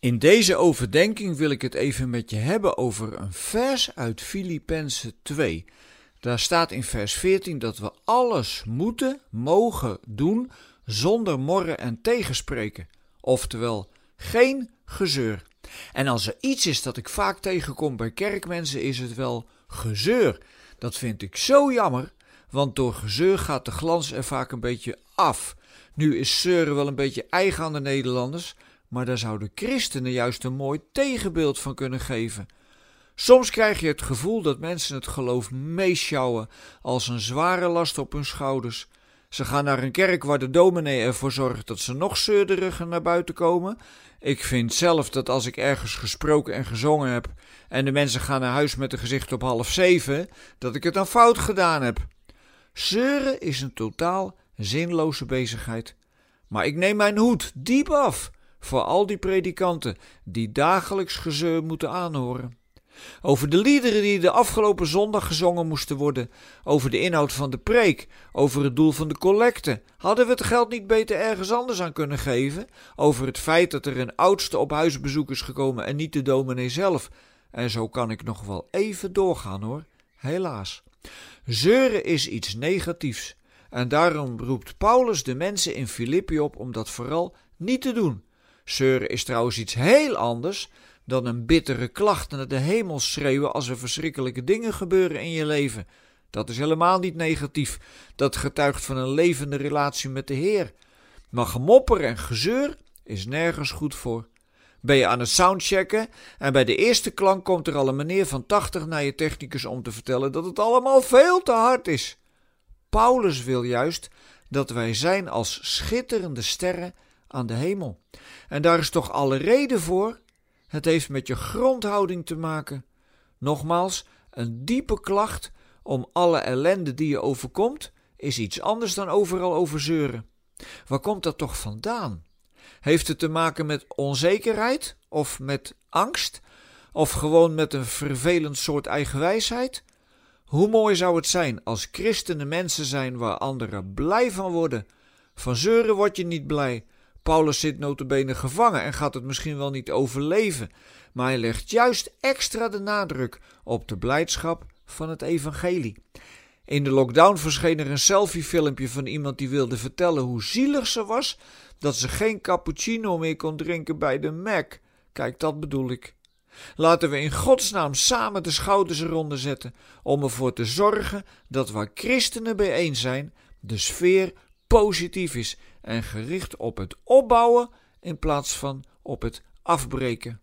In deze overdenking wil ik het even met je hebben over een vers uit Filippenzen 2. Daar staat in vers 14 dat we alles moeten, mogen doen zonder morren en tegenspreken. Oftewel, geen gezeur. En als er iets is dat ik vaak tegenkom bij kerkmensen, is het wel gezeur. Dat vind ik zo jammer, want door gezeur gaat de glans er vaak een beetje af. Nu is zeuren wel een beetje eigen aan de Nederlanders, maar daar zouden christenen juist een mooi tegenbeeld van kunnen geven. Soms krijg je het gevoel dat mensen het geloof meeschouwen als een zware last op hun schouders. Ze gaan naar een kerk waar de dominee ervoor zorgt dat ze nog zeurderiger naar buiten komen. Ik vind zelf dat als ik ergens gesproken en gezongen heb en de mensen gaan naar huis met een gezicht op half zeven, dat ik het dan fout gedaan heb. Zeuren is een totaal zinloze bezigheid. Maar ik neem mijn hoed diep af voor al die predikanten die dagelijks gezeur moeten aanhoren. Over de liederen die de afgelopen zondag gezongen moesten worden, over de inhoud van de preek, over het doel van de collecte. Hadden we het geld niet beter ergens anders aan kunnen geven? Over het feit dat er een oudste op huisbezoek is gekomen en niet de dominee zelf. En zo kan ik nog wel even doorgaan hoor, helaas. Zeuren is iets negatiefs. En daarom roept Paulus de mensen in Filippi op om dat vooral niet te doen. Zeuren is trouwens iets heel anders dan een bittere klacht naar de hemel schreeuwen als er verschrikkelijke dingen gebeuren in je leven. Dat is helemaal niet negatief. Dat getuigt van een levende relatie met de Heer. Maar gemopper en gezeur is nergens goed voor. Ben je aan het soundchecken en bij de eerste klank komt er al een meneer van 80 naar je technicus om te vertellen dat het allemaal veel te hard is. Paulus wil juist dat wij zijn als schitterende sterren aan de hemel. En daar is toch alle reden voor? Het heeft met je grondhouding te maken. Nogmaals, een diepe klacht om alle ellende die je overkomt, is iets anders dan overal over zeuren. Waar komt dat toch vandaan? Heeft het te maken met onzekerheid of met angst? Of gewoon met een vervelend soort eigenwijsheid? Hoe mooi zou het zijn als christenen mensen zijn waar anderen blij van worden? Van zeuren word je niet blij. Paulus zit notabene gevangen en gaat het misschien wel niet overleven, maar hij legt juist extra de nadruk op de blijdschap van het evangelie. In de lockdown verscheen er een selfie-filmpje van iemand die wilde vertellen hoe zielig ze was dat ze geen cappuccino meer kon drinken bij de Mac. Kijk, dat bedoel ik. Laten we in godsnaam samen de schouders eronder zetten om ervoor te zorgen dat waar christenen bijeen zijn, de sfeer positief is en gericht op het opbouwen in plaats van op het afbreken.